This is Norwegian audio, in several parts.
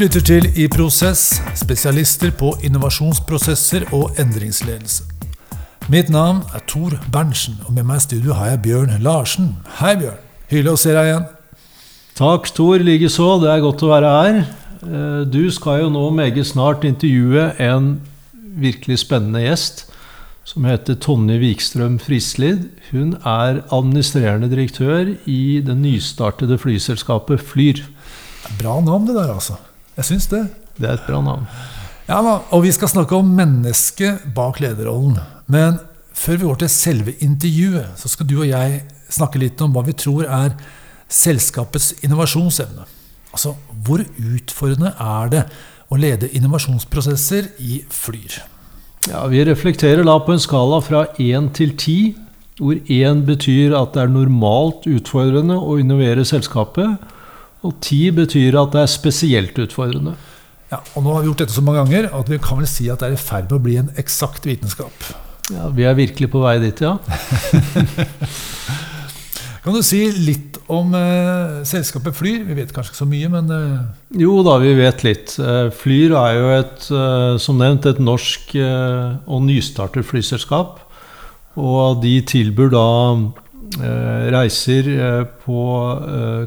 lytter til I Prosess, spesialister på innovasjonsprosesser og endringsledelse. Mitt navn er Tor Berntsen, og med meg i studio har jeg Bjørn Larsen. Hei, Bjørn. Hyggelig å se deg igjen. Takk, Tor. Likeså. Det er godt å være her. Eh, du skal jo nå meget snart intervjue en virkelig spennende gjest som heter Tonje Wikstrøm Frislid. Hun er administrerende direktør i det nystartede flyselskapet Flyr. Bra navn, det der, altså. Jeg syns det. Det er et bra navn. Ja, Og vi skal snakke om mennesket bak lederrollen. Men før vi går til selve intervjuet, så skal du og jeg snakke litt om hva vi tror er selskapets innovasjonsevne. Altså, hvor utfordrende er det å lede innovasjonsprosesser i Flyr? Ja, Vi reflekterer da på en skala fra én til ti, hvor én betyr at det er normalt utfordrende å innovere selskapet, og ti betyr at det er spesielt utfordrende. Ja, og Nå har vi gjort dette så mange ganger at vi kan vel si at det er i ferd med å bli en eksakt vitenskap. Ja, Vi er virkelig på vei dit, ja. kan du si litt om eh, selskapet Flyr? Vi vet kanskje ikke så mye, men eh... Jo da, vi vet litt. Eh, Flyr er jo et, eh, som nevnt, et norsk eh, og nystartet flyselskap. Og de tilbyr da reiser på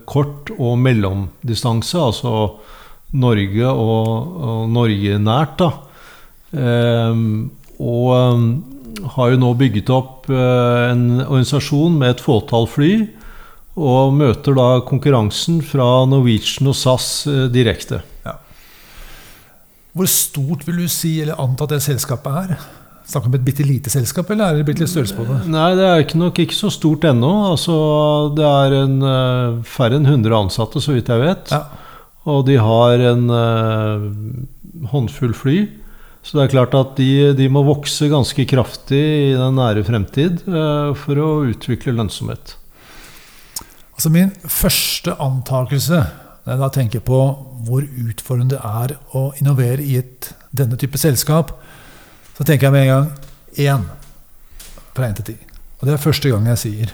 kort og mellomdistanse, altså Norge og, og Norge nært, da. og har jo nå bygget opp eh, en organisasjon med et fåtall fly. Og møter da konkurransen fra Norwegian og SAS eh, direkte. Ja. Hvor stort vil du si eller anta at det selskapet er? Snakker vi om et bitte lite selskap, eller er det blitt litt størrelse på det? Nei, det er ikke nok ikke så stort ennå. Altså, det er en, uh, færre enn 100 ansatte, så vidt jeg vet. Ja. Og de har en uh, håndfull fly. Så det er klart at de, de, må vokse ganske kraftig i den nære fremtid uh, for å utvikle lønnsomhet. Altså Min første antakelse når jeg da tenker på hvor utfordrende det er å innovere i et, denne type selskap, så tenker jeg med en gang én fra én til ti. Og det er første gang jeg sier.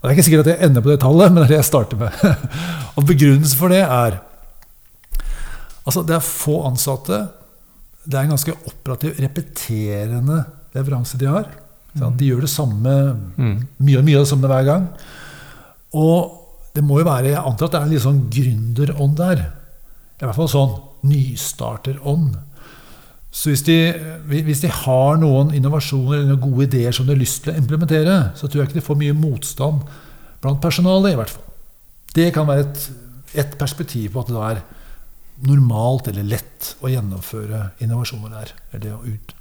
Og Det er ikke sikkert at jeg ender på det tallet, men det er det jeg starter med. og Begrunnelsen for det er altså det er få ansatte det er en ganske operativ, repeterende leveranse de har. Mm. De gjør det samme, mm. mye og mye av det samme hver gang. Og det må jo være, Jeg antar at det er en litt sånn gründerånd der. I hvert fall sånn nystarterånd. Så hvis de, hvis de, har noen innovasjoner eller noen gode ideer som de har lyst til å implementere, så tror jeg ikke de får mye motstand blant personalet. i hvert fall. Det kan være et, et perspektiv på at det er normalt eller lett å gjennomføre innovasjoner der. Eller ut.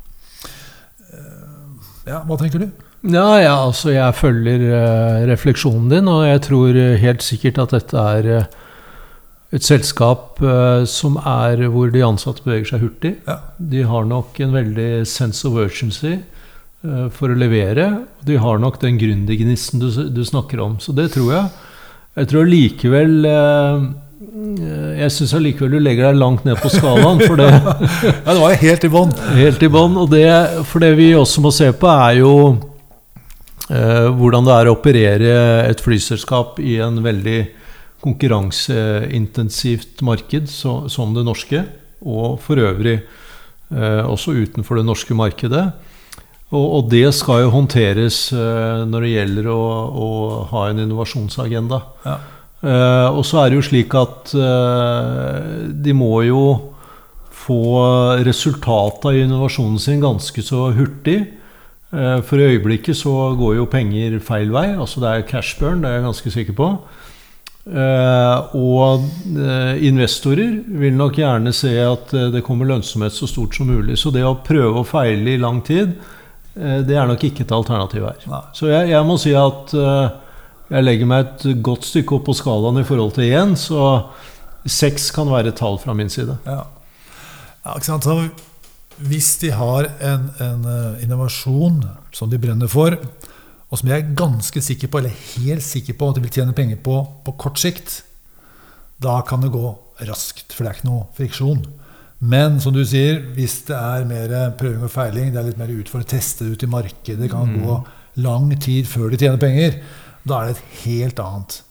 Eh, ja, hva tenker du? Ja, ja, altså jeg følger uh, refleksjonen din, og jeg tror helt sikkert at dette er et selskap uh, som er hvor de ansatte beveger seg hurtig. Ja. De har nok en veldig sense of urgency for å levere. De har nok den gründergnisten du, du, snakker om. Så det tror jeg. Jeg tror likevel jeg syns allikevel du legger deg langt ned på skalaen. For det, ja, det var helt i bånn. Helt i bånn. Og det, for det vi også må se på, er jo eh, hvordan det er å operere et flyselskap i en veldig konkurranseintensivt marked så, som det norske. Og for øvrig eh, også utenfor det norske markedet. Og, og det skal jo håndteres eh, når det gjelder å, å ha en innovasjonsagenda. Ja. Eh, og så er det jo slik at uh, de må jo få resultatet av innovasjonen sin ganske så hurtig. Uh, for i øyeblikket så går jo penger feil vei. Altså det er cash burn, det er jeg ganske sikker på. Og investorer vil nok gjerne se at det kommer lønnsomhet så stort som mulig. Så det å prøve å feile i lang tid, det er nok ikke et alternativ her. Nei. Så jeg, jeg, må si at jeg legger meg et godt stykke opp på skalaen i forhold til én, så seks kan være et tall fra min side. Ja. ja ikke sant? Så hvis de har en, en, eh, innovasjon som de brenner for, og som jeg er ganske sikker på, eller helt sikker på at de vil tjene penger på på kort sikt, da kan det gå raskt, for det er ikke noe friksjon. Men som du sier, hvis det er mer prøving og feiling, det er litt mer utfordrende å teste det ut i markedet, det kan mm. gå lang tid før de tjener penger, da er det et helt annet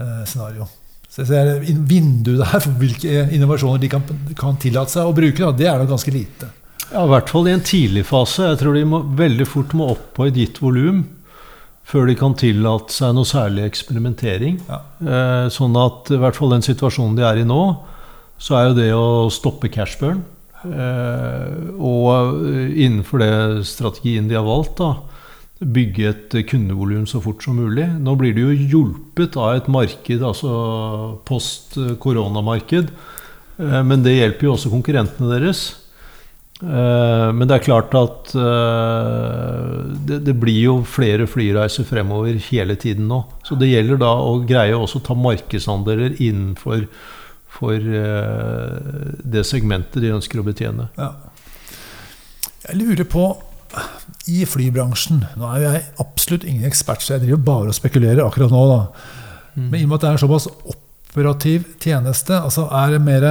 eh, scenario. Så jeg ser vinduet der for hvilke innovasjoner de kan, kan tillate seg å bruke, da, det er da ganske lite. Ja, I hvert fall i en tidlig fase. Jeg tror de må, veldig fort må opp på et gitt volum før de kan tillate seg noe særlig eksperimentering. Ja. Eh, sånn at i hvert fall den situasjonen de er i nå, så er jo det å stoppe cashburn eh, og innenfor det strategien de har valgt, da, bygge et kundevolum så fort som mulig. Nå blir de jo hjulpet av et marked, altså post koronamarked. Eh, men det hjelper jo også konkurrentene deres. Eh, men det er klart at eh, det, det blir jo flere flyreiser fremover hele tiden nå. Så det gjelder da å greie også å ta markedsandeler innenfor for det segmentet de ønsker å betjene. Ja. Jeg lurer på i flybransjen Nå er jeg absolutt ingen ekspert, så jeg driver bare og spekulerer akkurat nå. Da. Mm. Men i og med at det er en såpass operativ tjeneste, altså er det mer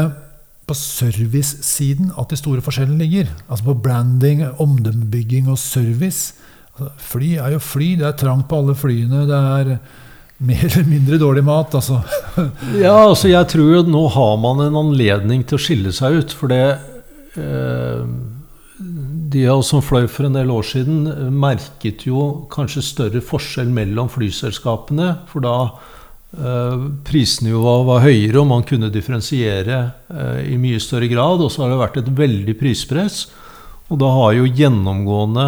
på servicesiden at de store forskjellene ligger? Altså på branding, omdømmebygging og service. Altså, fly er jo fly. Det er trangt på alle flyene. Det er mer eller mindre dårlig mat. Altså. ja, altså jeg tror jo nå har man en anledning til å skille seg ut. For det eh, de av oss som fløy for en del år siden, merket jo kanskje større forskjell mellom flyselskapene. For da eh, prisnivået var høyere, og man kunne differensiere eh, i mye større grad. Og så har det vært et veldig prispress. Og da har jo gjennomgående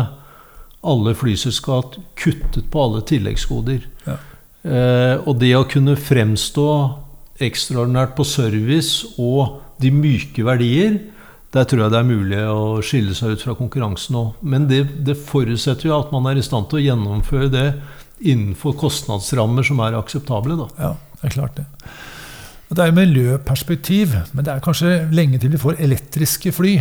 alle flyselskap kuttet på alle tilleggsgoder. Ja. Eh, og det å kunne fremstå ekstraordinært på service og de myke verdier, der tror jeg det er mulig å skille seg ut fra konkurransen òg. Men det, det, forutsetter jo at man er i stand til å gjennomføre det innenfor kostnadsrammer som er akseptable. Da. Ja, det er klart det. Og det er jo miljøperspektiv, men det er kanskje lenge til vi får elektriske fly.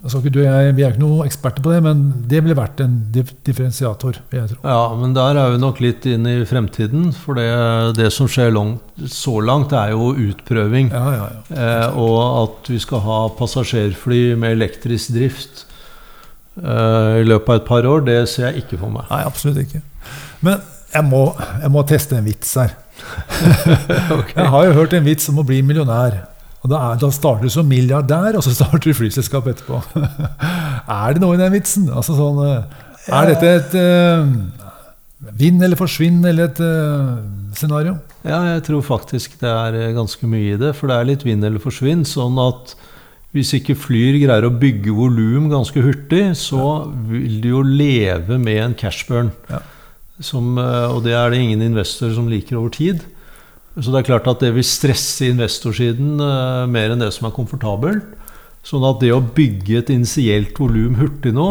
Altså, du, jeg, vi er ikke noen eksperter på det, men det ville vært en differensiator. Ja, men der er vi nok litt inn i fremtiden. For det, det som skjer langt, så langt, er jo utprøving. Ja, ja, ja. Eh, og at vi skal ha passasjerfly med elektrisk drift eh, i løpet av et par år, det ser jeg ikke for meg. Nei, absolutt ikke. Men jeg må, jeg må teste en vits her. okay. Jeg har jo hørt en vits om å bli millionær. Og da, er, da starter du som milliardær, og så starter du flyselskap etterpå. er det noe i den vitsen? Altså sånn, eh, er dette et uh, vinn eller forsvinn eller et uh, scenario? Ja, jeg tror faktisk det er ganske mye i det. For det er litt vinn eller forsvinn. Sånn at hvis ikke Flyr greier å bygge volum ganske hurtig, så vil de jo leve med en cashburn. Ja. Som, og det er det ingen investorer som liker over tid. Så det er klart at det vil stresse investorsiden uh, mer enn det som er komfortabelt. Sånn at det å bygge et initielt volum hurtig nå,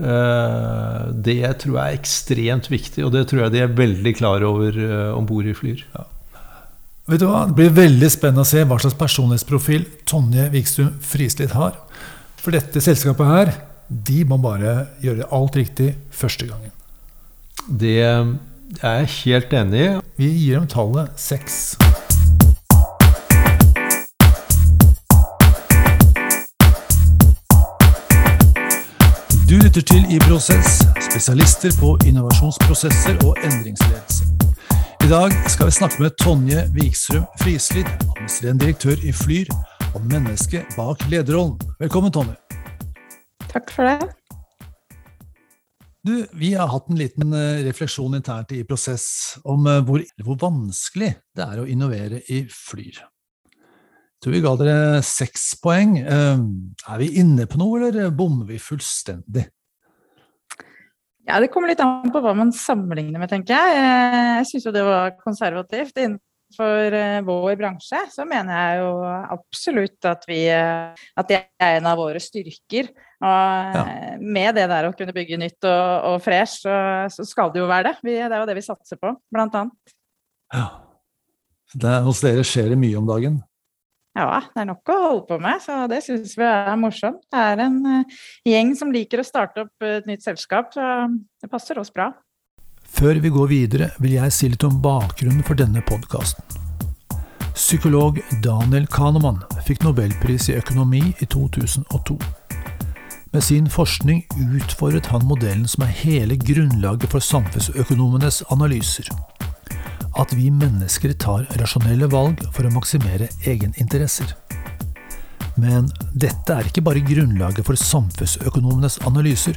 uh, det tror jeg er ekstremt viktig. Og det tror jeg de er veldig klar over om bord i Flyr. Ja. Vet du hva? Det blir veldig spennende å se hva slags personlighetsprofil Tonje Vikstrøm Frislid har. For dette selskapet her, de må bare gjøre alt riktig første gangen. Det er jeg helt enig i. Vi gir dem tallet seks. Du lytter til I Prosess, spesialister på innovasjonsprosesser og endringsledelse. I dag skal vi snakke med Tonje Vikstrøm Frislid, administrerende direktør i Flyr, og mennesket bak lederrollen. Velkommen, Tonje. Takk for det. Du, vi har hatt en liten eh, refleksjon internt i prosess om eh, hvor, hvor, vanskelig det er å innovere i Flyr. Jeg tror vi ga dere seks poeng. Eh, er vi inne på noe, eller bommer vi fullstendig? Ja, Det kommer litt an på hva man sammenligner med, tenker jeg. Jeg syns jo det var konservativt. Innenfor vår bransje så mener jeg jo absolutt at, vi, at det er en av våre styrker. Og ja. med det der å kunne bygge nytt og, og fresh, så, så, skal det jo være det. Vi, det er jo det vi satser på, blant annet. Ja. Det, hos dere skjer det mye om dagen? Ja, det er nok å holde på med, så det syns vi er morsomt. Det er en uh, gjeng som liker å starte opp et nytt selskap, så det passer oss bra. Før vi går videre, vil jeg si litt om bakgrunnen for denne podkasten. Psykolog Daniel Kahneman fikk nobelpris i økonomi i 2002. Med sin forskning utfordret han modellen som er hele grunnlaget for samfunnsøkonomenes analyser. at vi mennesker tar rasjonelle valg for å maksimere egeninteresser. Men dette er ikke bare grunnlaget for samfunnsøkonomenes analyser.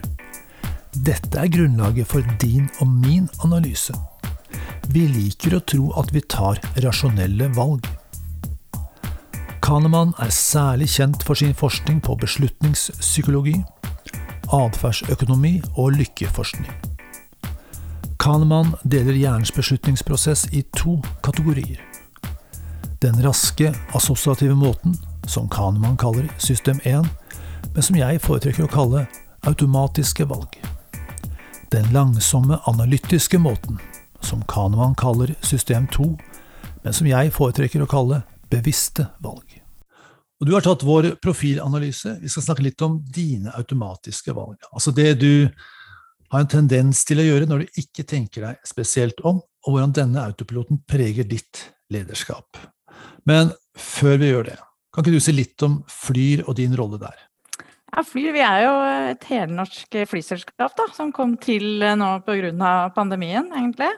Dette er grunnlaget for din og min analyse. Vi liker å tro at vi tar rasjonelle valg. Kahneman er særlig kjent for sin forskning på beslutningspsykologi, atferdsøkonomi og lykkeforskning. Kahneman deler hjernens beslutningsprosess i to kategorier. Den raske, assosiative måten, som Kahneman kaller system 1, men som jeg foretrekker å kalle automatiske valg. Den langsomme, analytiske måten, som Kahneman kaller system 2, men som jeg foretrekker å kalle bevisste valg. Og Du har tatt vår profilanalyse. Vi skal snakke litt om dine automatiske valg. Altså det du har en tendens til å gjøre når du ikke tenker deg spesielt om, og hvordan denne autopiloten preger ditt lederskap. Men før vi gjør det, kan ikke du si litt om Flyr og din rolle der? Ja, Flyr vi er jo et helnorsk flyselskap da, som kom til nå pga. pandemien, egentlig.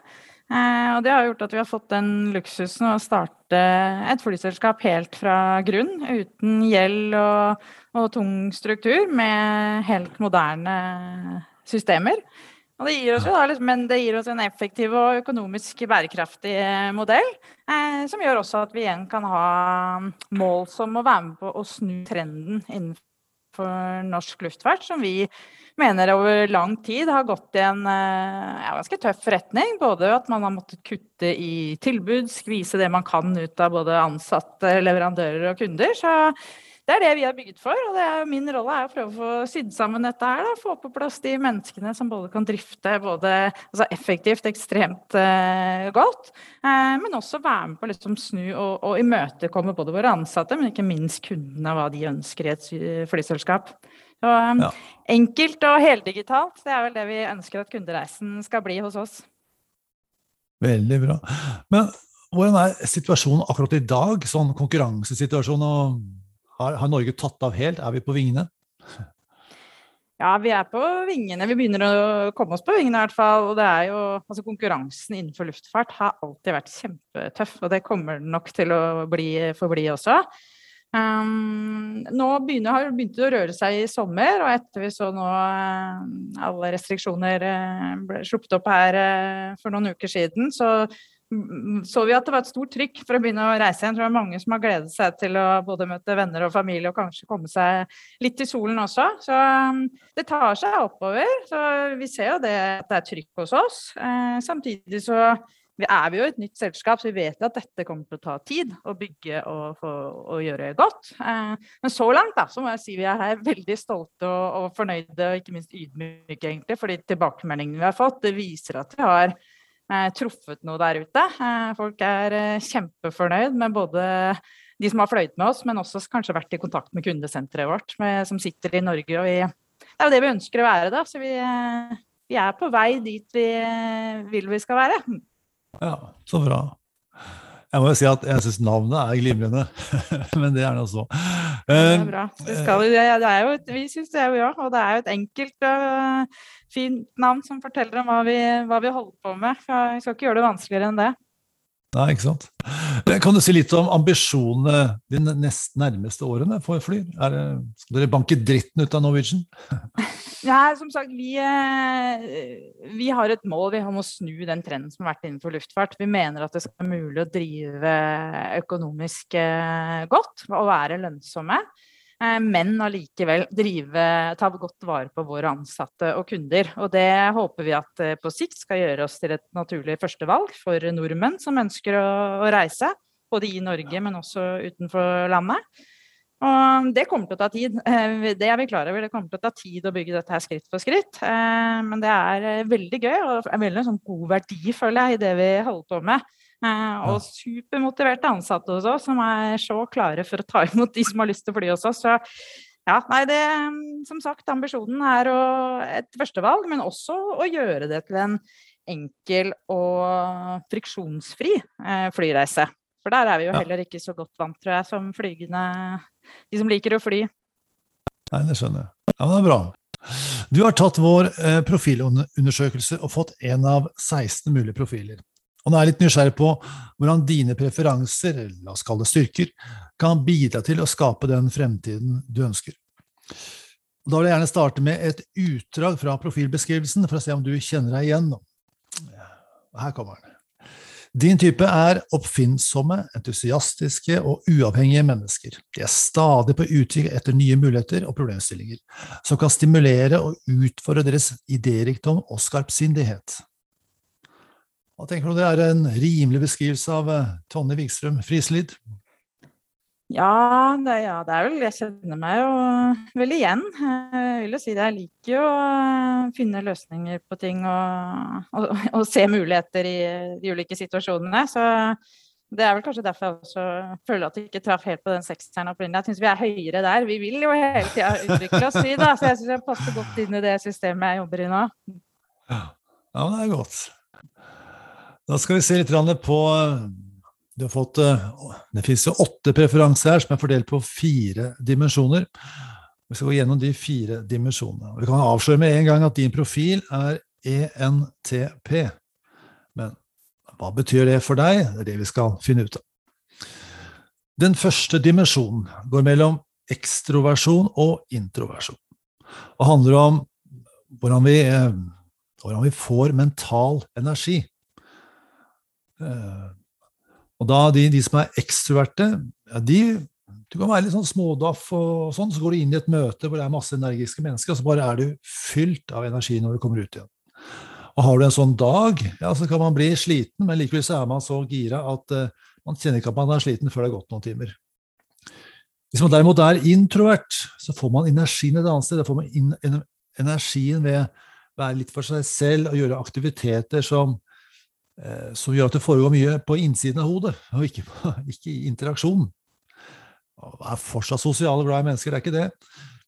Eh, og det har gjort at vi har fått den luksusen å starte et flyselskap helt fra grunn, uten gjeld og, og tung struktur, med helt moderne systemer. Og det gir oss jo da, men det gir oss en effektiv og økonomisk bærekraftig eh, modell. Eh, som gjør også at vi igjen kan ha mål som å være med på å snu trenden innenfor norsk luftfart, som vi mener over lang tid har gått i en eh, ja, ganske tøff retning. Både at man har måttet kutte i tilbud, skvise det man kan ut av både ansatte, leverandører og kunder. Så det er det vi har bygget for. Og er, min rolle er å prøve å få sydd sammen dette her. Da, få på plass de menneskene som både kan drifte både altså effektivt, ekstremt eh, godt, eh, men også være med på å liksom snu og, og imøtekomme både våre ansatte, men ikke minst kundene, hva de ønsker i et flyselskap. Så, um, ja. Enkelt og heldigitalt, det er vel det vi ønsker at kundereisen skal bli hos oss. Veldig bra. Men hvordan er situasjonen akkurat i dag? Sånn konkurransesituasjon og har, har, Norge tatt av helt? Er vi på vingene? Ja, vi er på vingene. Vi begynner å komme oss på vingene i hvert fall. Og det er jo, altså konkurransen innenfor luftfart har alltid vært kjempetøff, og det kommer den nok til å bli, forbli også. Um, nå begynner, har det begynt å røre seg i sommer, og etter vi så nå uh, alle restriksjoner uh, ble sluppet opp her uh, for noen uker siden, så så vi at det var et stort trykk for å begynne å reise igjen. Jeg tror det er mange som har gledet seg til å både møte venner og familie og kanskje komme seg litt i solen også. Så um, det tar seg oppover. Så vi ser jo det at det er trykk hos oss. Samtidig så er vi jo et nytt selskap, så vi vet at dette kommer til å ta tid å bygge og, og gjøre godt. Eh, men så langt da, så må jeg si vi er her veldig stolte og, og fornøyde og ikke minst ydmyke, egentlig. For de tilbakemeldingene vi har fått, det viser at vi har eh, truffet noe der ute. Eh, folk er eh, kjempefornøyd med både de som har fløyet med oss, men også kanskje vært i kontakt med kundesenteret vårt, med, som sitter i Norge. og vi, Det er jo det vi ønsker å være, da. Så vi, eh, vi er på vei dit vi eh, vil vi skal være. Ja, så bra. Jeg må jo si at jeg syns navnet er glimrende, men det er nå så. det er bra. Det det er jo, vi syns det, ja. Og det er jo et enkelt og fint navn som forteller om hva vi, hva vi holder på med. Vi skal ikke gjøre det vanskeligere enn det. Nei, ikke sant. Kan du si litt om ambisjonene de nest nærmeste årene for Flyr? Det, skal dere banke dritten ut av Norwegian? Ja, som sagt, vi, eh, vi, har et mål om å snu den trenden som har vært innenfor luftfart. Vi mener at det skal være mulig å drive økonomisk eh, godt og være lønnsomme. Eh, men allikevel ta godt vare på våre ansatte og kunder. Og det håper vi at eh, på sikt skal gjøre oss til et naturlig førstevalg for nordmenn som ønsker å, reise. Både i Norge, men også utenfor landet. Og det kommer til å ta tid. Eh, det er vi klar over. Det kommer til å ta tid å bygge dette her skritt for skritt. Men det er veldig gøy og veldig sånn god verdi, føler jeg, i det vi holder på med. Eh, og supermotiverte ansatte hos oss som er så klare for å ta imot de som har lyst til å fly hos oss. Så ja, nei, det Som sagt, ambisjonen er å, et førstevalg, men også å gjøre det til en enkel og friksjonsfri eh, flyreise. For der er vi jo heller ikke så godt vant, tror jeg, som flygende De som liker å fly. Nei, det skjønner jeg. Ja, men det er bra. Du har tatt vår eh, profilundersøkelse og fått en av 16 mulige profiler. Og nå er jeg litt nysgjerrig på hvordan dine preferanser, la oss kalle det styrker, kan bidra til å skape den fremtiden du ønsker. Og da vil jeg gjerne starte med et utdrag fra profilbeskrivelsen for å se om du kjenner deg igjen. Her kommer den. Din type er oppfinnsomme, entusiastiske og uavhengige mennesker. De er stadig på utkikk etter nye muligheter og problemstillinger, som kan stimulere og utfordre deres idérikdom og skarpsindighet. Hva tenker du det er en rimelig beskrivelse av eh, Tonje Wikstrøm Frislid? Ja det, ja, det er vel Jeg kjenner meg jo vel igjen. Jeg vil jo si det. Jeg liker jo å finne løsninger på ting og, og, og, se muligheter i de ulike situasjonene. Så det er vel kanskje derfor jeg også føler at jeg ikke traff helt på den sekseren opprinnelig. Jeg syns vi er høyere der. Vi vil jo hele tida utvikle oss, vi, da. Så jeg syns jeg passer godt inn i det systemet jeg jobber i nå. Ja, det er godt. Da skal vi se litt på du har fått, eh, Det finnes jo åtte preferanser her som er fordelt på fire dimensjoner. Vi skal gå gjennom de fire dimensjonene. Vi kan avsløre med en gang at din profil er ENTP. Men hva betyr det for deg? Det er det vi skal finne ut av. Den første dimensjonen går mellom ekstroversjon og introversjon, og handler om hvordan vi, eh, hvordan vi får mental energi. Eh, og da de, de som er ekstroverte, ja, de du kan være litt sånn smådaff, og sånn, så går du inn i et møte hvor det er masse energiske mennesker, og så bare er du fylt av energi når du kommer ut igjen. Og har du en sånn dag, ja, så kan man bli sliten, men likevel så er man så gira at uh, man kjenner ikke at man er sliten før det har gått noen timer. Hvis man derimot er introvert, så får man energien et annet sted. Da får man in, energien ved å være litt for seg selv og gjøre aktiviteter som som gjør at det foregår mye på innsiden av hodet, og ikke, ikke i interaksjon. Det er fortsatt sosiale, glade mennesker, det er ikke det.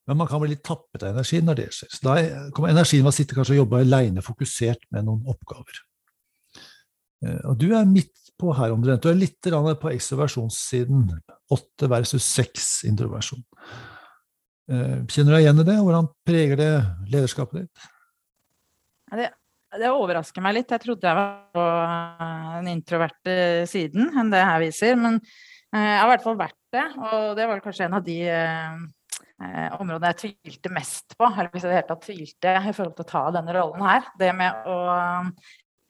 Men man kan bli litt tappet av energi når det skjer. Så da kommer energien ved å sitte kanskje og jobbe aleine, fokusert med noen oppgaver. Eh, og du er midt på her omtrent. Du er litt på ekstroversjonssiden. Åtte versus seks introversjon. Eh, kjenner du deg igjen i det? Hvordan preger det lederskapet ditt? det det overrasker meg litt. Jeg trodde jeg var på eh, den introverte siden enn det her viser. Men eh, jeg har i hvert fall vært det, og det var kanskje en av de eh, områdene jeg tvilte mest på. Eller hvis jeg i det hele tatt tvilte i forhold til å ta denne rollen her. Det med å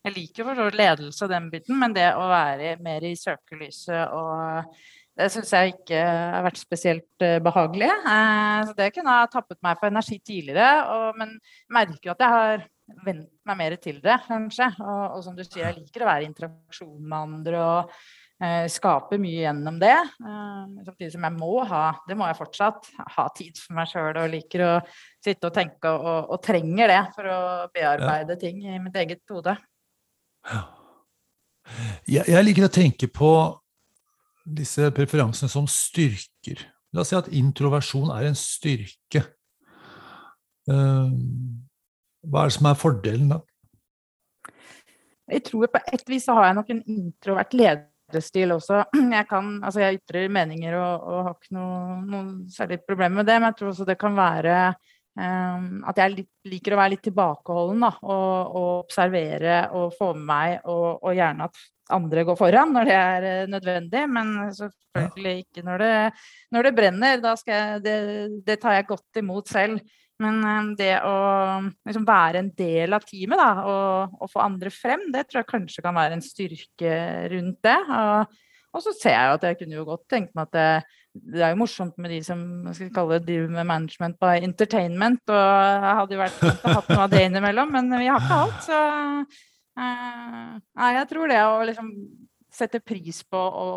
Jeg liker for så vidt ledelse og den biten, men det å være mer i søkelyset og det syns jeg ikke har vært spesielt behagelig. Så det kunne ha tappet meg for energi tidligere. men jeg merker jo at jeg har vent meg mer til det, kanskje. Og, og, som du sier, jeg liker å være i interaksjon med andre og eh, skape mye gjennom det. Eh, samtidig som jeg må ha, det må jeg fortsatt, ha tid for meg sjøl og liker å sitte og tenke og, og trenger det for å bearbeide ja. ting i mitt eget hode. Ja. Jeg, jeg liker å tenke på disse preferansene som styrker. La oss si at introversjon er en styrke. Uh, hva er det som er fordelen da? Jeg tror på et vis så har jeg nok en introvert lederstil også. Jeg kan, altså jeg ytrer meninger og, og har ikke noe, noe særlig problem med det, men jeg tror også det kan være um, at jeg liker å være litt tilbakeholden da, og, og observere og få med meg, og, og, gjerne at andre går foran når det er eh, nødvendig, men selvfølgelig ikke når det, når det brenner. Da skal jeg, det, det tar jeg godt imot selv. Men eh, det å liksom være en del av teamet da, og, og, få andre frem, det tror jeg kanskje kan være en styrke rundt det. Og, og så ser jeg jo at jeg kunne jo godt tenkt meg at det, det er jo morsomt med de som skal kalle det driver med management by entertainment. Og jeg hadde jo vært hatt noe av det innimellom, men vi har ikke alt. Så uh, nei, jeg tror det å liksom setter pris på å,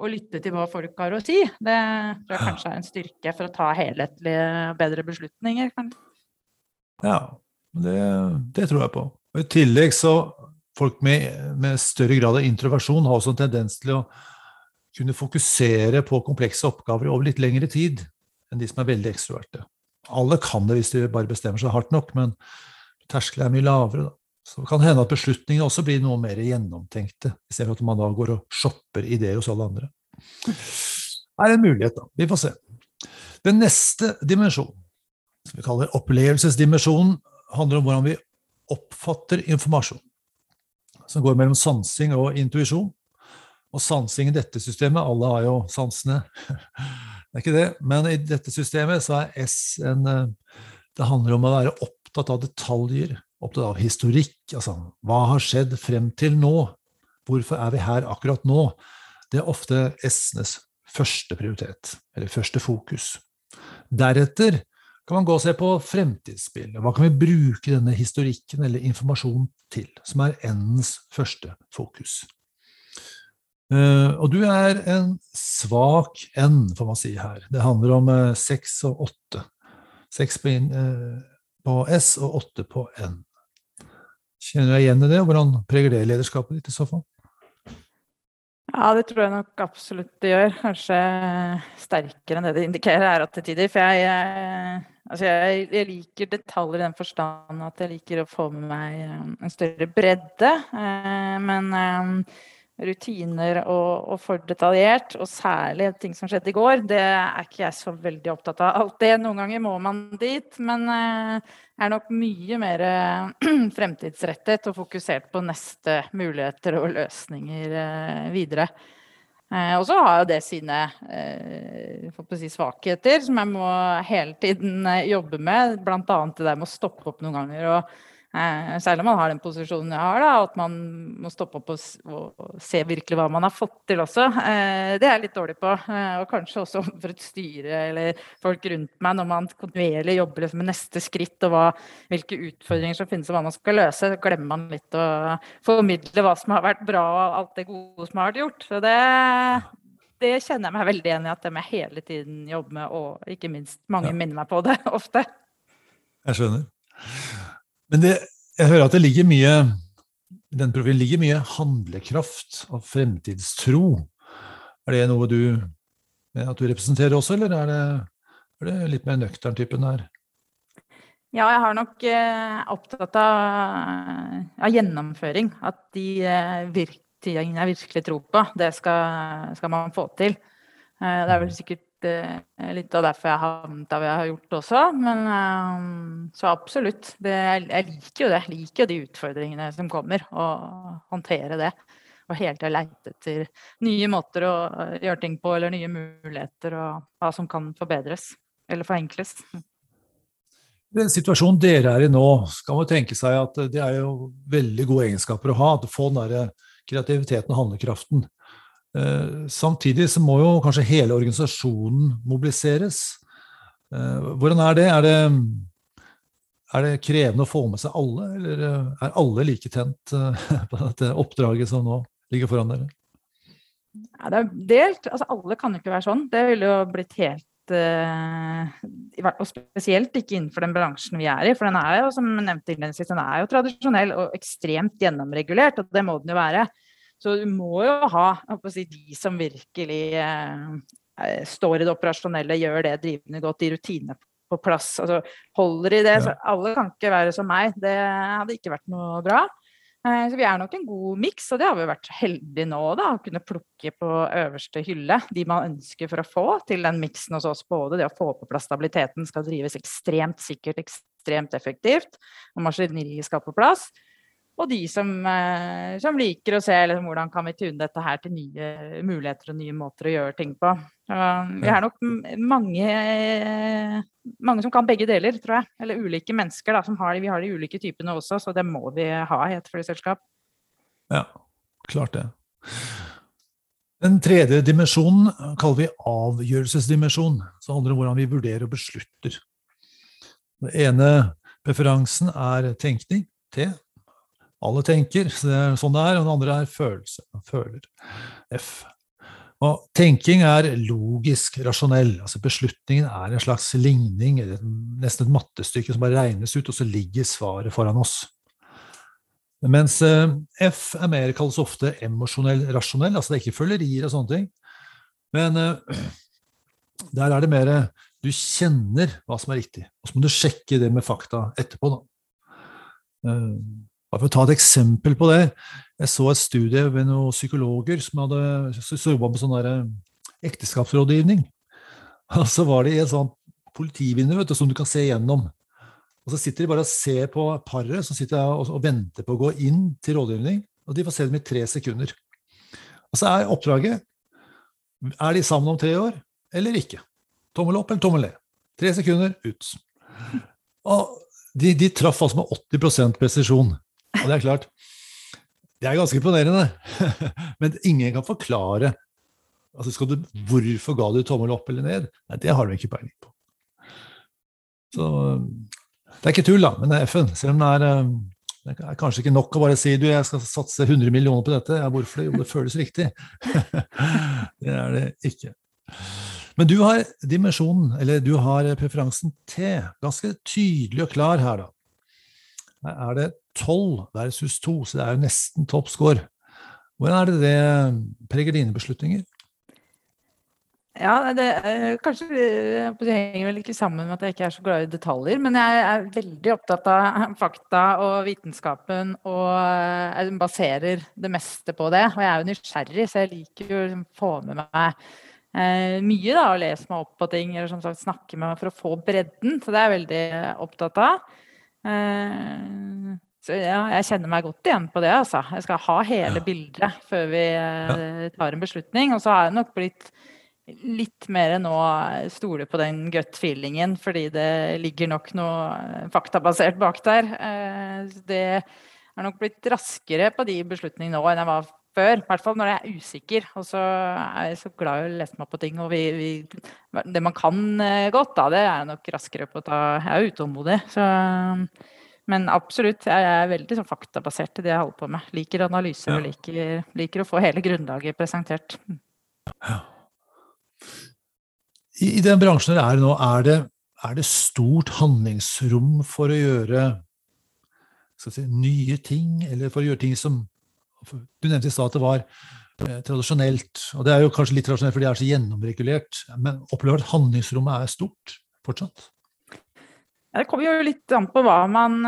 å, lytte til hva folk har å si. Det tror jeg kanskje er en styrke for å ta helhetlige, bedre beslutninger. Ja, det, det, tror jeg på. Og I tillegg så folk med, med, større grad av introversjon har også en tendens til å kunne fokusere på komplekse oppgaver over litt lengre tid enn de som er veldig ekstroverte. Alle kan det hvis de bare bestemmer seg hardt nok, men terskelen er mye lavere. Da. Så det kan hende at beslutningene også blir noe mer gjennomtenkte, istedenfor at man da går og shopper ideer hos alle andre. Det er en mulighet, da. Vi får se. Den neste dimensjonen, som vi kaller opplevelsesdimensjonen, handler om hvordan vi oppfatter informasjon. som går mellom sansing og intuisjon. Og sansing i dette systemet Alle har jo sansene. Det er ikke det. Men i dette systemet så er S en Det handler om å være opptatt av detaljer, opptatt av historikk. Altså hva har skjedd frem til nå? Hvorfor er vi her akkurat nå? Det er ofte S-enes første prioritet, eller første fokus. Deretter kan man gå og se på fremtidsspill. Hva kan vi bruke denne historikken eller informasjonen til, som er N-ens første fokus? Uh, og du er en svak N, får man si her. Det handler om uh, seks og åtte. Seks uh, på, S og åtte på N. Kjenner du deg igjen i det, og hvordan preger det lederskapet ditt i så fall? Ja, det tror jeg nok absolutt det gjør. Kanskje sterkere enn det det indikerer er at til tider. For jeg, jeg, altså jeg, jeg, liker detaljer i den forstand at jeg liker å få med meg en større bredde. Men rutiner og, og, for detaljert, og særlig ting som skjedde i går, det er ikke jeg så veldig opptatt av. Alt det, Noen ganger må man dit, men eh, er nok mye mer fremtidsrettet og fokusert på neste muligheter og løsninger eh, videre. Eh, og så har jo det sine si, svakheter, som jeg må hele tiden jobbe med. Bl.a. det der med å stoppe opp noen ganger. og Eh, særlig om man har den posisjonen jeg har, da, at man må stoppe opp og, og, se virkelig hva man har fått til også. Eh, det er jeg litt dårlig på. Eh, og kanskje også for et styre eller folk rundt meg, når man kontinuerlig jobber liksom med neste skritt og hva, hvilke utfordringer som finnes og hva man skal løse, så glemmer man litt å formidle hva som har vært bra og alt det gode som har vært gjort. Så det, det kjenner jeg meg veldig igjen i at det må jeg hele tiden jobbe med, og ikke minst mange ja. minner meg på det ofte. Jeg skjønner. Men det, jeg hører at det ligger mye i den profilen ligger mye handlekraft og fremtidstro. Er det noe du at du representerer også, eller er det, er det litt mer nøktern typen her? Ja, jeg har nok eh, opptatt av, av, gjennomføring. At de eh, tingene jeg virkelig tror på, det skal, skal man få til. Eh, det er vel sikkert Eh, litt av derfor jeg har havnet der jeg har gjort også. Men eh, så absolutt. Det, jeg liker jo det. Jeg liker jo de utfordringene som kommer, og håndtere det. Og hele tida leite etter nye måter å gjøre ting på, eller nye muligheter, og hva som kan forbedres eller forenkles. Den situasjonen dere er i nå, skal man tenke seg at det er jo veldig gode egenskaper å ha. Å få den der kreativiteten og handlekraften. Eh, samtidig så må jo kanskje hele organisasjonen mobiliseres. Eh, hvordan er det? Er det, er det krevende å få med seg alle, eller eh, er alle like tent på dette oppdraget som nå ligger foran dere? Ja, det er delt. Altså, alle kan jo ikke være sånn. Det ville jo blitt helt og spesielt ikke innenfor den bransjen vi er i. For den er jo, som nevnt innledningsvis, den er jo tradisjonell og ekstremt gjennomregulert, og det må den jo være. Så du må jo ha si, de som virkelig eh, eh, står i det operasjonelle, gjør det drivende godt, de rutinene på plass. Altså, holder i det. Ja. alle kan ikke være som meg. Det hadde ikke vært noe bra. Eh, så vi er nok en god miks, og det har vi vært heldige nå, da. Å kunne plukke på øverste hylle de man ønsker for å få til den miksen hos oss. Både det å få på plass stabiliteten skal drives ekstremt sikkert, ekstremt effektivt, og maskineriet skal på plass. Og de som, eh, som liker å se liksom, hvordan kan vi tune dette her til nye muligheter og nye måter å gjøre ting på. vi er nok mange, mange som kan begge deler, tror jeg. Eller ulike mennesker. Da, som har, vi har de ulike typene også, så det må vi ha i et flyselskap. Ja, klart det. Den tredje dimensjonen kaller vi avgjørelsesdimensjon. Så handler det om hvordan vi vurderer og beslutter. Den ene preferansen er tenkning, T. Alle tenker, så det er sånn det er. Og det andre er følelse. Man føler. F. Og tenking er logisk, rasjonell. altså Beslutningen er en slags ligning, nesten et mattestykke som bare regnes ut, og så ligger svaret foran oss. Mens eh, F er mer, kalles ofte emosjonell rasjonell, altså det er ikke følgerier og sånne ting. Men uh, der er det mer du kjenner hva som er riktig, og så må du sjekke det med fakta etterpå. da. Bare for å ta et eksempel på det. Jeg så et studie ved noen psykologer som hadde jobba med sånn eh, ekteskapsrådgivning. Og så var de i et sånt politivindu som du kan se gjennom. Og så sitter de bare og ser på paret som sitter og, og venter på å gå inn til rådgivning. og de får se dem i tre sekunder. Og så er oppdraget Er de sammen om tre år eller ikke? Tommel opp eller tommel ned? Tre sekunder, ut. Og de, de traff altså med 80% presisjon. Og det er klart, det er ganske imponerende. Men ingen kan forklare altså du, hvorfor ga du tommel opp eller ned. Nei, det har de ikke peiling på. Så det er ikke tull, da, men det er FN. Selv om det er, eh, det er kanskje ikke nok å bare si du, jeg skal satse 100 millioner på dette. Ja, hvorfor det? Jo, det føles riktig. det er det ikke. Men du har dimensjonen, eller du har preferansen T, ganske tydelig og klar her, da. Er det 12 versus 2, så det er jo nesten topp score. Hvordan er det det preger dine beslutninger? Ja, det er, kanskje det henger vel ikke sammen med at jeg ikke er så glad i detaljer. Men jeg er veldig opptatt av fakta og vitenskapen og jeg eh, baserer det meste på det. Og jeg er jo nysgjerrig, så jeg liker jo å liksom få med meg eh, mye da, og lese meg opp på ting eller som sagt snakke med meg for å få bredden. Så det er jeg veldig opptatt av. Eh, så ja, jeg kjenner meg godt igjen på det, altså. Jeg skal ha hele bildet før vi eh, tar en beslutning. Og så har jeg nok blitt litt mer nå stole på den gut feelingen, fordi det ligger nok noe faktabasert bak der. Eh, det er nok blitt raskere på de beslutningene nå enn jeg var før. I hvert fall når jeg er usikker. Og så er jeg så glad i å lese meg på ting. Og vi, vi, det man kan eh, godt, da, det er nok raskere på å ta Jeg er utålmodig. Så, men absolutt, jeg er veldig sånn faktabasert i det jeg holder på med. Liker analyse og liker, liker, å få hele grunnlaget presentert. Ja. I, i den bransjen dere er nå, er det, er det stort handlingsrom for å gjøre si, nye ting, eller for å gjøre ting som Du nevnte i stad at det var eh, tradisjonelt, og det er jo kanskje litt tradisjonelt fordi det er så gjennomregulert, men opplever at handlingsrommet er stort fortsatt? Ja, det kommer jo litt an på hva man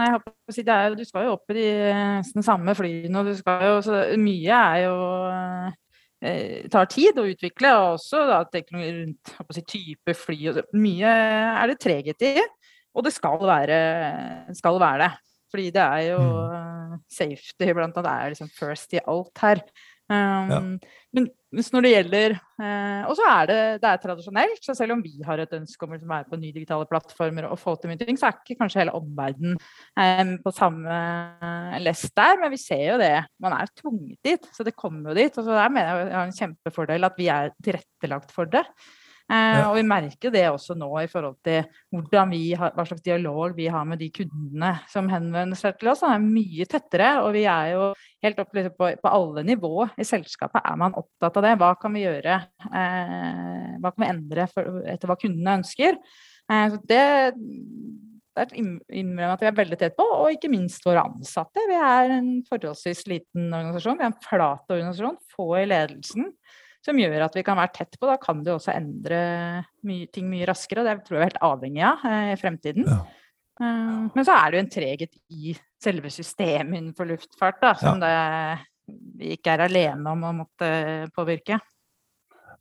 si, er, Du skal jo opp i de nesten samme flyene, og jo, så mye er jo eh, tar tid å utvikle, og også da, teknologi rundt si, type fly. Og mye er det treghet i, og det skal være, skal være det. Fordi det er jo mm. safety blant annet, det er liksom first i alt her. Um, ja. Men når det gjelder uh, Og så er det, det er tradisjonelt. Så selv om vi har et ønske om å være på nye digitale plattformer og få til mye ting, så er ikke kanskje hele omverdenen um, på samme lest der. Men vi ser jo det. Man er tvunget dit, så det kommer jo dit. Og så der mener jeg vi har en kjempefordel at vi er tilrettelagt for det. Eh, ja. Og vi merker det også nå i forhold til hvordan vi har, hva slags dialog vi har med de kundene som henvender seg til oss. Det er mye tettere, og vi er jo helt opp liksom på, på, alle nivå i selskapet er man opptatt av det. Hva kan vi gjøre? Eh, hva kan vi endre for, etter hva kundene ønsker? Eh, det det er innrømme at vi er veldig tett på, og ikke minst våre ansatte. Vi er en forholdsvis liten organisasjon. Vi er en flat organisasjon, få i ledelsen som gjør at vi kan være tett på. Da kan det også endre mye, ting mye raskere, og det tror jeg vi er helt avhengig av eh, i fremtiden. Ja. Uh, men så er det jo en treghet i selve systemet innenfor luftfart da, som ja. det, vi ikke er alene om å måtte påvirke.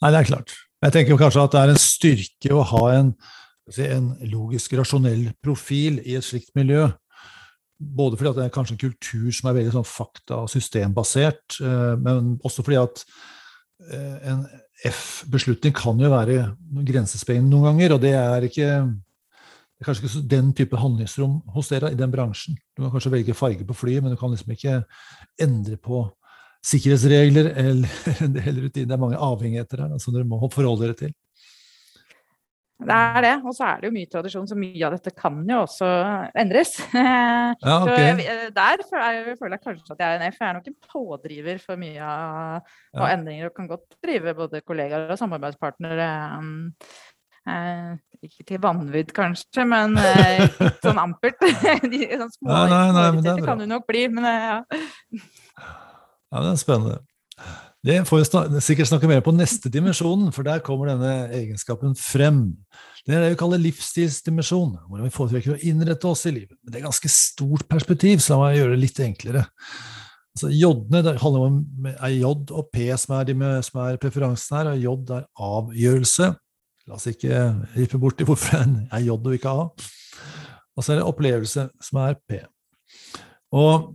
Nei, det er klart. Jeg tenker kanskje at det er en styrke å ha en, en logisk, rasjonell profil i et slikt miljø. Både fordi det er kanskje en kultur som er veldig sånn fakta- og systembasert, eh, men også fordi at Eh, en F-beslutning kan jo være grensesprengende noen ganger, og det er ikke det er kanskje ikke den type handlingsrom hos dere i den bransjen. Du kan kanskje velge farge på flyet, men du kan liksom ikke endre på sikkerhetsregler eller, eller rutiner. Det er mange avhengigheter her som dere må forholde dere til. Det er det. Og så er det jo mye tradisjon, så mye av dette kan jo også endres. Ja, okay. så jeg, der føler jeg kanskje at jeg er en F. Jeg er nok en pådriver for mye av, ja. endringer og kan godt drive både kollegaer og samarbeidspartnere. Um, uh, ikke til vanvidd, kanskje, men uh, litt sånn ampert. De sånn små ja, nei, nei, det kan du nok bli, men uh, ja. ja, det er spennende. Det får vi sikkert snakke mer på neste dimensjon, for der kommer denne egenskapen frem. Det er det vi kaller livsstilsdimensjon, hvordan vi foretrekker å innrette oss i livet. Men det er ganske stort perspektiv, så la meg gjøre det litt enklere. Altså, J-ene det handler om er J og P som er, som er preferansen her, og J er avgjørelse. La oss ikke rippe bort i hvorfor det er J og ikke A. Og så er det opplevelse som er P. Og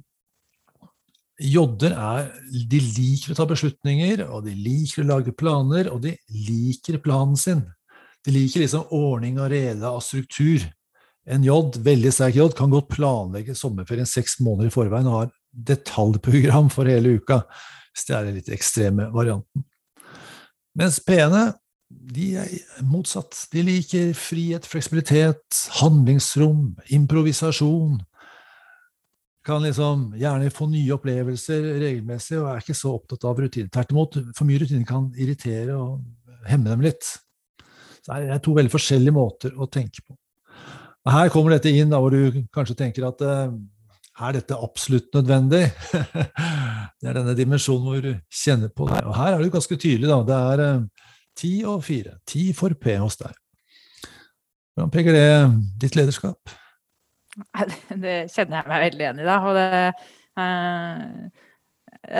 jodder er De liker å ta beslutninger, og de liker å lage planer, og de liker planen sin. De liker liksom ordning og rede av struktur. En J, veldig sterk J, kan godt planlegge sommerferien seks måneder i forveien og har detaljprogram for hele uka, hvis det er den litt ekstreme varianten. Mens P-ene de er motsatt. De liker frihet, fleksibilitet, handlingsrom, improvisasjon. Kan liksom gjerne få nye opplevelser regelmessig og er ikke så opptatt av rutiner. Tvert imot, for mye rutiner kan irritere og hemme dem litt. Så det er to veldig forskjellige måter å tenke på. Og her kommer dette inn da, hvor du kanskje tenker at uh, er dette absolutt nødvendig? det er denne dimensjonen hvor du kjenner på det. Og her er det ganske tydelig. da, Det er uh, ti og fire. Ti for P hos deg. Hvordan preger det ditt lederskap? Det kjenner jeg meg veldig enig i. da, og det, uh,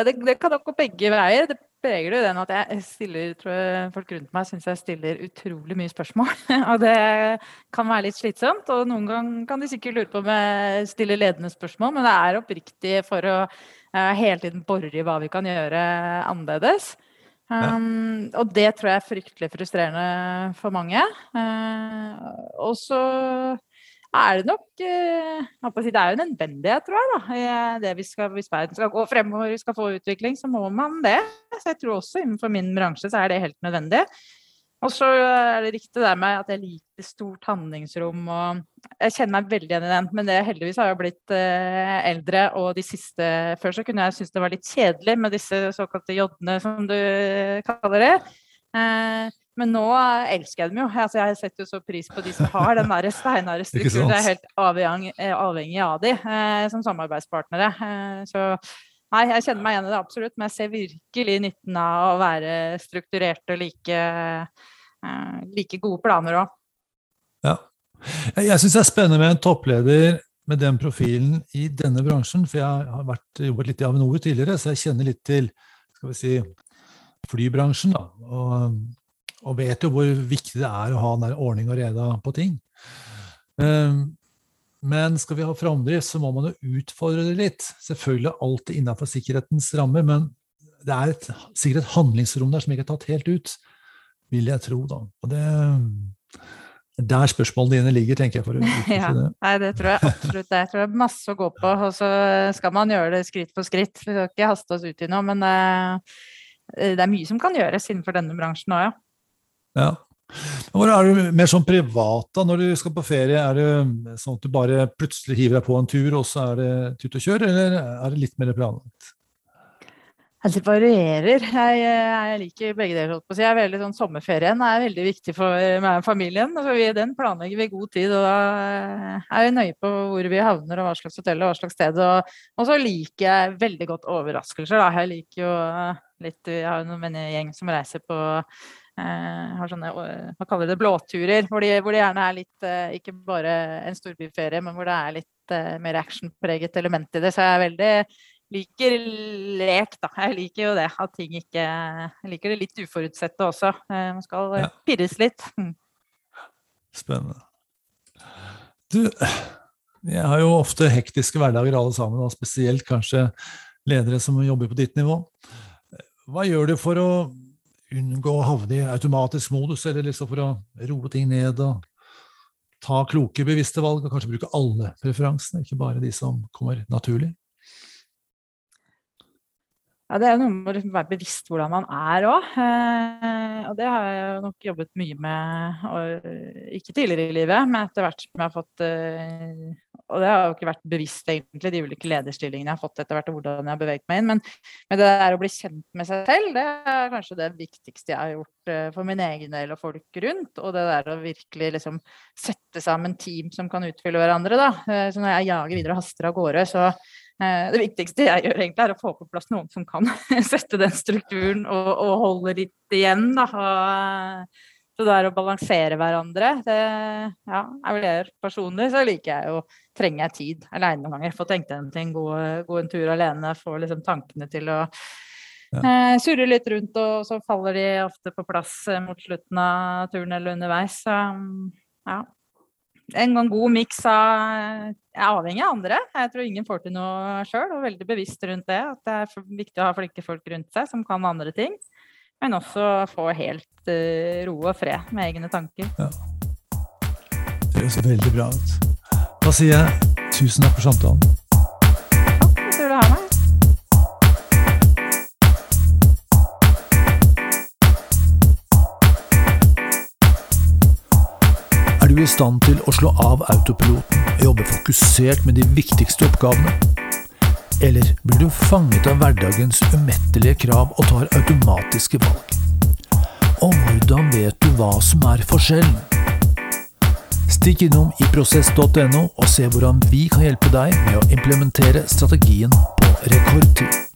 det, det kan nok gå begge veier. Det preger det den at jeg stiller, tror jeg folk rundt meg syns jeg stiller utrolig mye spørsmål. og det kan være litt slitsomt. Og noen ganger kan de sikkert lure på om jeg stiller ledende spørsmål, men det er oppriktig for å uh, hele tiden bore i hva vi kan gjøre annerledes. Um, og det tror jeg er fryktelig frustrerende for mange. Uh, og så er det nok uh, Det er jo en nødvendighet, tror jeg. da. Vi skal, hvis verden skal gå fremover, vi skal få utvikling, så må man det. Så jeg tror også innenfor min bransje så er det helt nødvendig. Og så er det riktig det med at jeg liker stort handlingsrom. og Jeg kjenner meg veldig igjen i den, men det heldigvis har jeg blitt uh, eldre. Og de siste Før så kunne jeg synes det var litt kjedelig med disse såkalte joddene, som du kaller det. Men nå elsker jeg dem jo. Altså, jeg setter jo så pris på de som har den der steinharde strukturen. Jeg er helt avhengig, eh, avhengig av de eh, som samarbeidspartnere. så Nei, jeg kjenner meg igjen i det absolutt, men jeg ser virkelig nytten av å være strukturert og like, eh, like gode planer òg. Ja. Jeg syns det er spennende med en toppleder med den profilen i denne bransjen, for jeg har vært, jobbet litt i Avinor tidligere, så jeg kjenner litt til skal vi si, flybransjen. Da, og, og vet jo hvor viktig det er å ha den ordning og reda på ting. Um, men skal vi ha framdrift, så må man jo utfordre det litt. Selvfølgelig alltid innenfor sikkerhetens rammer, men det er et, sikkert et handlingsrom der som ikke er tatt helt ut, vil jeg tro. da. Og det er der spørsmålene dine ligger, tenker jeg. for å ja, det. Nei, det tror jeg absolutt. Det. Jeg tror det er masse å gå på, og så skal man gjøre det skritt for skritt. Vi skal ikke haste oss ut i noe, men uh, det er mye som kan gjøres innenfor denne bransjen òg, ja. Ja. Hvor er du mer sånn privat da, når du skal på ferie? Er det sånn at du bare plutselig hiver deg på en tur, og så er det tut og kjør, eller er det litt mer planlagt? Det varierer. Jeg, jeg, liker begge deler. Jeg er veldig sånn, Sommerferien er veldig viktig for meg og familien. for vi, den planlegger vi i god tid. og Da er vi nøye på hvor vi havner og hva slags hotell og hva slags sted. Og, og så liker jeg veldig godt overraskelser. Da. Jeg liker jo litt Jeg har jo en gjeng som reiser på Eh, har sånne hva kaller det, blåturer, hvor de, hvor de gjerne er litt eh, Ikke bare en storbyferie, men hvor det er litt uh, mer actionpreget element i det. Så jeg er veldig liker lek, da. Jeg liker jo det. At ting ikke Jeg liker det litt uforutsette også. Man skal ja. pirres litt. Mm. Spennende. Du, jeg har jo ofte hektiske hverdager alle sammen, og spesielt kanskje ledere som jobber på ditt nivå. Hva gjør du for å unngå å havne i automatisk modus, eller liksom for å roe ting ned og ta kloke, bevisste valg, og kanskje bruke alle preferansene, ikke bare de som kommer naturlig? Ja, Det er noe med å være bevisst hvordan man er òg. Eh, og det har jeg nok jobbet mye med, ikke tidligere i livet, men etter hvert som jeg har fått eh, og det har jo ikke vært bevisst, egentlig, de ulike lederstillingene jeg har fått etter hvert, og hvordan jeg har beveget meg inn. Men, men, det der å bli kjent med seg selv, det er kanskje det viktigste jeg har gjort uh, for min egen del og folk rundt. Og det der å virkelig liksom sette sammen team som kan utfylle hverandre, da. Uh, så når jeg jager videre og haster av gårde, så uh, det viktigste jeg gjør, egentlig, er å få på plass noen som kan sette den strukturen og, og holde litt igjen, da. Så det er å balansere hverandre, det ja, er vel det personlig, så liker jeg jo Trenger jeg tid aleine noen ganger? Få tenkt en ting, gå, gå, en tur alene, få liksom tankene til å ja. eh, surre litt rundt, og så faller de ofte på plass eh, mot slutten av turen eller underveis. Så ja. en god miks av Jeg er avhengig av andre. Jeg tror ingen får til noe sjøl, og veldig bevisst rundt det. At det er viktig å ha flinke folk rundt seg som kan andre ting. Men også få helt uh, ro og fred med egne tanker. Ja. Det høres veldig bra ut. Da sier jeg tusen takk for samtalen. Takk for at du ville ha meg. Er du i stand til å slå av autopiloten jobbe fokusert med de viktigste oppgavene? Eller blir du fanget av hverdagens umettelige krav og tar automatiske valg? Og hvordan vet du hva som er forskjellen? Stikk innom iprosess.no og se hvordan vi kan hjelpe deg med å implementere strategien på rekordtid.